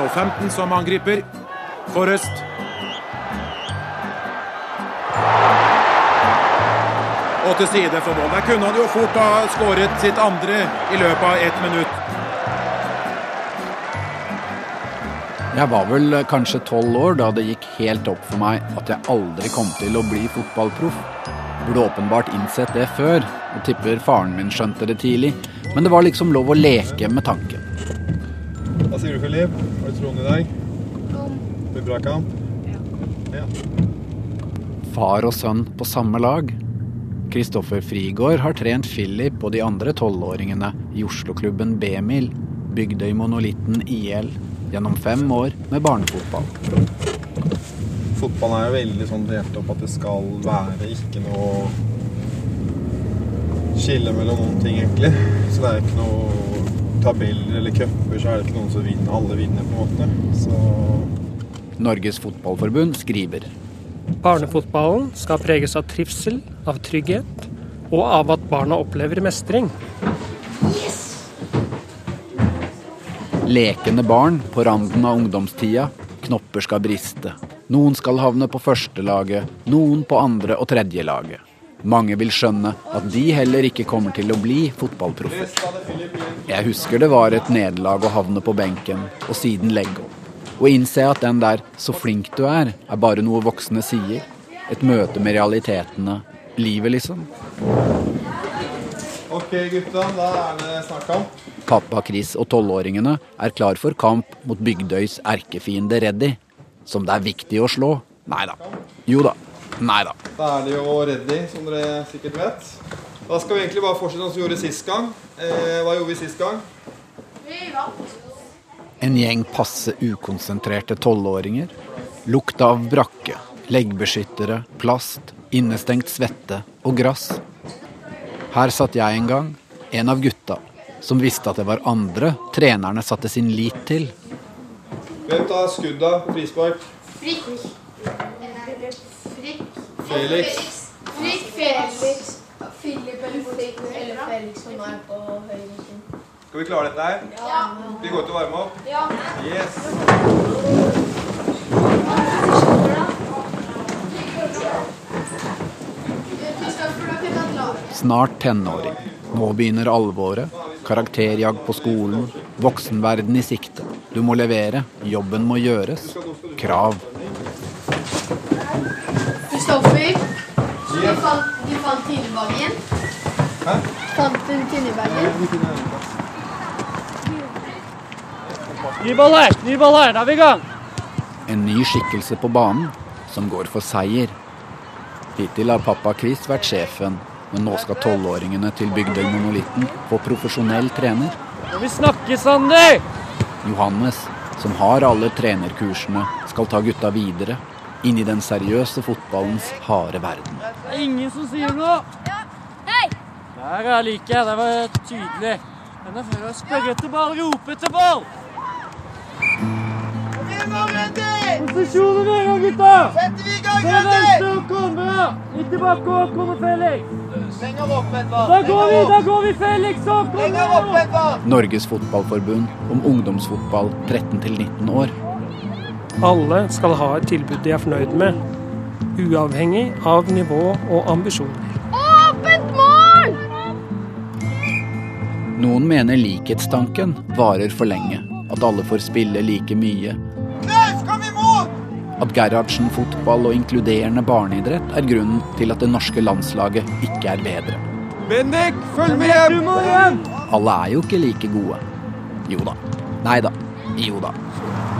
og 15 som angriper. Forrest. Og til side for mål. Der kunne han jo fort ha skåret sitt andre i løpet av ett minutt. Jeg var vel kanskje tolv år da det gikk helt opp for meg at jeg aldri kom til å bli fotballproff. Burde åpenbart innsett det før, og tipper faren min skjønte det tidlig. Men det var liksom lov å leke med tanken. Hva sier du, Filip? Troen i dag? Det blir bra kamp? Ja. Far og sønn på samme lag. Kristoffer Frigård har trent Philip og de andre tolvåringene i Oslo-klubben B-mil, Bygdøy Monolitten IL, gjennom fem år med barnefotball. Fotballen er jo veldig sånn delt opp at det skal være ikke noe skille mellom noen ting, egentlig. Så det er ikke noe tabeller eller cuper, så er det ikke noen som vinner. Alle vinner, på en måte. Så Norges Fotballforbund skriver Barnefotballen skal preges av trivsel, av trygghet og av at barna opplever mestring. Lekende barn på randen av ungdomstida. Knopper skal briste. Noen skal havne på førstelaget, noen på andre- og tredjelaget. Mange vil skjønne at de heller ikke kommer til å bli fotballproffer. Jeg husker det var et nederlag å havne på benken, og siden legge opp. Og innse at den der 'så flink du er', er bare noe voksne sier. Et møte med realitetene. Livet, liksom. OK, gutta. Da er det snart kamp. Pappa Chris og tolvåringene er klar for kamp mot Bygdøys erkefiende Reddy, som det er viktig å slå. Nei da. Jo da. Nei da. Da er det jo ready, som dere sikkert vet. Da skal vi egentlig bare fortsette som vi gjorde sist gang. Eh, hva gjorde vi sist gang? En gjeng passe ukonsentrerte tolvåringer. Lukta av brakke, leggbeskyttere, plast, innestengt svette og grass. Her satt jeg en gang, en av gutta, som visste at det var andre trenerne satte sin lit til. Hvem tar skudda? Frispark? Frikk. Frikk. Felix. Frikk Felix. Philip eller Frikk eller Felix som er på høyre sin. Skal vi klare dette her? Ja. Vi går ut og varmer opp? Ja. Yes. Snart tenåring. Nå begynner alvoret. Karakterjag på skolen. Voksenverden i sikte. Du må levere. Jobben må gjøres. Krav. Kristoffer, du fant, du fant Tinnebagen. Hæ? Fant du Tinnebagen? Ny ball her! Ny ball her! Da er vi i gang! En ny skikkelse på banen som går for seier. Hittil har pappa Chris vært sjefen, men nå skal tolvåringene til Bygdøy Monolitten få profesjonell trener. Må vi snakke, Sander! Johannes, som har alle trenerkursene, skal ta gutta videre inn i den seriøse fotballens harde verden. Det er ingen som sier noe. Hei! Der er like. Det var tydelig. Men det er for å spørre etter ball, rope etter ball. Posisjoner med en gang, gutta! Setter vi i gang, venstre og komme! Litt tilbake og komme Felix. Da går vi, da går vi, Felix! Opp, kom. Norges Fotballforbund om ungdomsfotball 13-19 år. Alle skal ha et tilbud de er fornøyd med, uavhengig av nivå og ambisjoner. Åpent mål! Noen mener likhetstanken varer for lenge. At alle får spille like mye. Klaus, kom imot! At Gerhardsen fotball og inkluderende barneidrett er grunnen til at det norske landslaget ikke er bedre. Bendik, følg med hjem! Alle er jo ikke like gode. Jo da. Nei da. Jo da.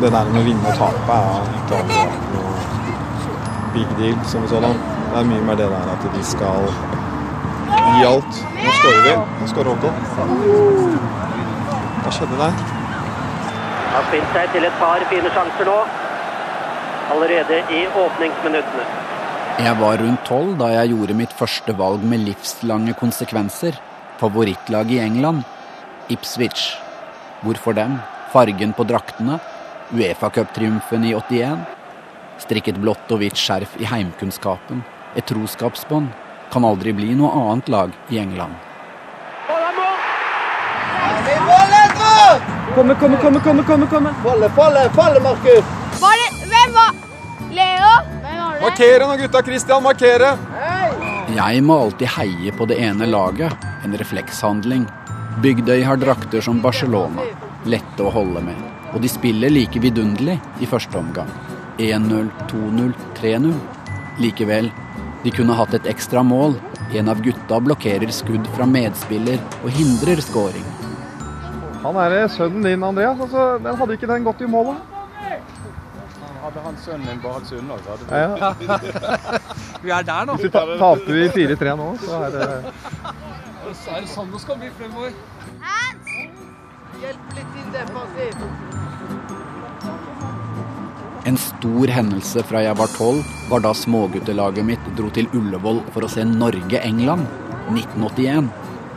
Det der med å vinne og tape er ikke alltid noe big deal som sådan. Det er mye mer det der at de skal gi alt. Nå skårer vi. Nå skårer Håkon. Hva skjedde der? Har spilt seg til et par fine sjanser nå. Allerede i åpningsminuttene. Jeg var rundt tolv da jeg gjorde mitt første valg med livslange konsekvenser. Favorittlag i England. Ipswich. Hvorfor dem? Fargen på draktene? Uefa-cuptriumfen i 81? Strikket blått og hvitt skjerf i heimkunnskapen. Et troskapsbånd. Kan aldri bli noe annet lag i England. Komme, komme, komme, komme, komme, komme. Falle, falle, falle, Markus! Var det Hvem var Leo? Hvem var det? Markere nå, gutta. Christian, markere! Jeg må alltid heie på det ene laget, en reflekshandling. Bygdøy har drakter som Barcelona, lette å holde med. Og de spiller like vidunderlig i første omgang. 1-0, 2-0, 3-0. Likevel, de kunne hatt et ekstra mål. En av gutta blokkerer skudd fra medspiller og hindrer scoring. Han er sønnen din, Andreas. Altså, den hadde ikke den gått i mål, da? Hadde han sønnen din bare hatt sønnen òg, så hadde Ja. Vi er der nå. Hvis ta- taper vi 4-3 nå, så er det Så er det sånn det skal bli fremover. Hjelp litt inn defensivt. En stor hendelse fra jeg var tolv, var da småguttelaget mitt dro til Ullevål for å se Norge-England 1981.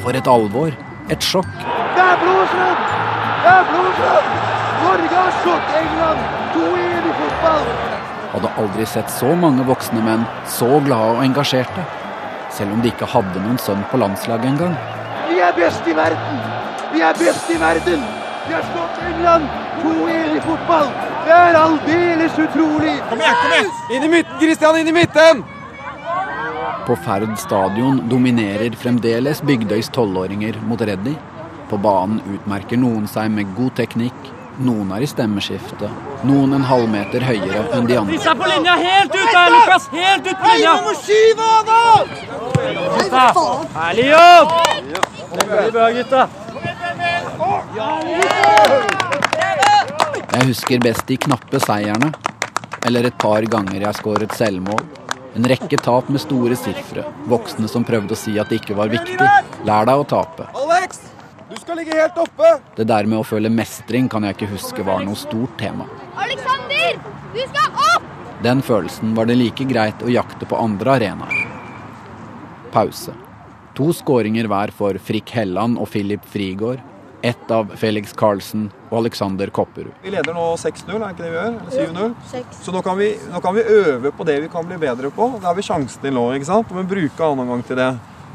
For et alvor. Et sjokk. Det er blodslutt! Det er blodslutt! Norge har slått England 2-1 i fotball! Hadde aldri sett så mange voksne menn så glade og engasjerte. Selv om de ikke hadde noen sønn på landslaget engang. Vi er best i verden! Vi er best i verden! Vi har slått England 2-1 i fotball! Det er aldeles utrolig! Kom igjen, kom igjen! Inn i midten, Christian! Inn i midten! På Ferd stadion dominerer fremdeles Bygdøys tolvåringer mot Reddy. På banen utmerker noen seg med god teknikk. Noen er i stemmeskiftet, Noen en halvmeter høyere enn de andre. er på linja, helt ut der, Lukas! Helt ut på linja! Hei, nummer syv, Ada! Herlig jobb! Veldig bra, gutta. Jeg husker best de knappe seierne. Eller et par ganger jeg skåret selvmål. En rekke tap med store sifre. Voksne som prøvde å si at det ikke var viktig. Lær deg å tape. Alex! Du skal ligge helt oppe! Det der med å føle mestring kan jeg ikke huske var noe stort tema. Alexander! Du skal opp! Den følelsen var det like greit å jakte på andre arenaer. Pause. To skåringer hver for Frikk Helland og Filip Frigård. Ett av Felix Carlsen og Alexander Kopperud. Vi leder nå 6-0, er det ikke det vi gjør? Eller 7-0? Så nå kan, vi, nå kan vi øve på det vi kan bli bedre på. Da har vi sjansen til nå, ikke sant? Vi bruker annen gang til det.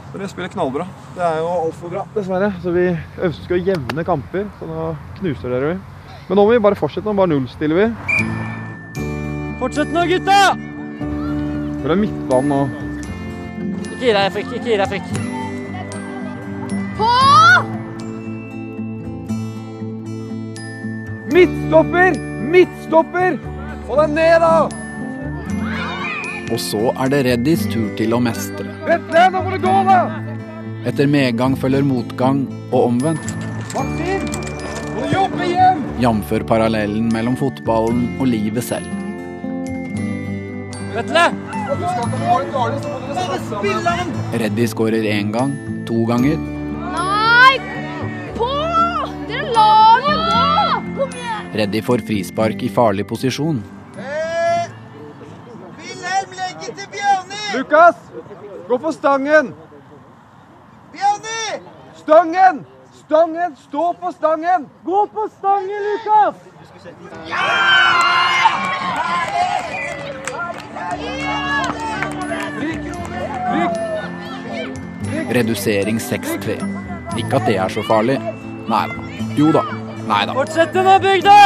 Men det spiller knallbra. Det er jo altfor bra, dessverre. Så vi ønsker å jevne kamper, så nå knuser dere vi. Men nå må vi bare fortsette. Nå bare nullstiller vi. Fortsett nå, gutta! Hvor er midtbanen nå. Ikke gi deg, Frikk. Ikke gi deg, Frikk. Midtstopper! Midtstopper! Få deg ned, da! Og så er det Reddys tur til å mestre. Vetle, nå må du gå, da! Etter medgang følger motgang, og omvendt. Martin! Må du jobbe igjen! Jf. parallellen mellom fotballen og livet selv. Vetle! Reddy skårer én gang, to ganger. Nei! På! Dere lar Reddy får frispark i farlig posisjon. Wilhelm, legge til Bjørni! Lukas, gå på stangen! Bjørni! Stangen! Stangen! Stå på stangen! Gå på stangen, Lukas! Ja! Redusering 6-3. Ikke at det er så farlig. Nei da. Jo da. Nei da. Fortsett nå, Bygdø!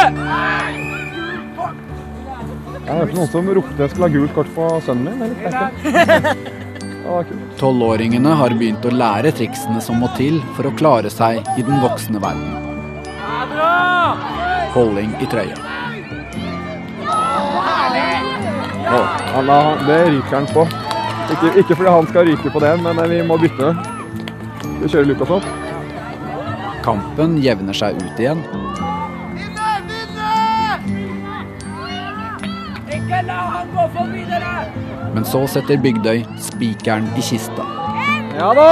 Jeg hørte noen som ropte jeg skulle ha gult kort på sønnen min. Det. Det. Tolvåringene har begynt å lære triksene som må til for å klare seg i den voksne verden. Det er! Holding i trøya. Oh, han det ryker han på. Ikke, ikke fordi han skal ryke på det, men vi må bytte. Vi kjører Lukas opp. Kampen jevner seg ut igjen. Vinne! Vinne! Ikke la han gå forbi dere! Men så setter Bygdøy spikeren i kista. Ja da!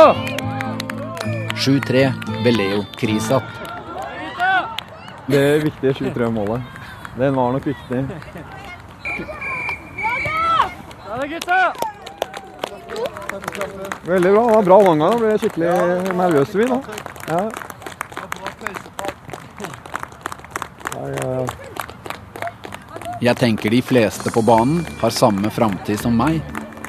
7-3 ved Leo Krisat. Det viktige 23-målet. Den var nok viktig. Ja da, gutta! Veldig bra. Det var bra omgang. Ble skikkelig nervøse vi da. Ja. Ja, ja, ja. Jeg tenker de fleste på banen har samme framtid som meg.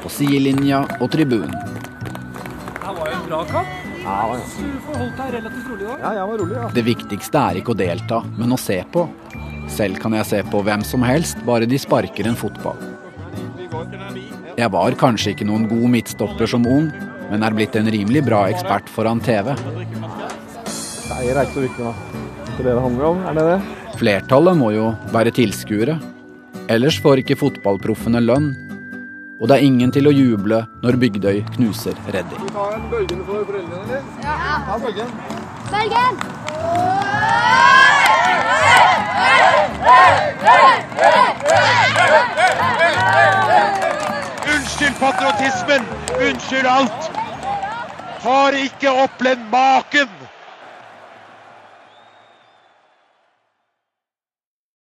På sidelinja og tribunen. Det var jo en bra kamp. Ja, ja. Du forholdt deg relativt rolig da? ja, jeg var rolig, ja. Det viktigste er ikke å delta, men å se på. Selv kan jeg se på hvem som helst, bare de sparker en fotball. Jeg var kanskje ikke noen god midtstopper som ung, men er blitt en rimelig bra ekspert foran TV. Seier er ikke så viktig, da. er det det handler om, er det det? Flertallet må jo være tilskuere. Ellers får ikke fotballproffene lønn. Og det er ingen til å juble når Bygdøy knuser Reddy. Ta en bølgen for foreldrene, eller? Ja. Ta bølgen. Bølgen! Unnskyld patriotismen! Unnskyld alt! Har ikke opplevd maken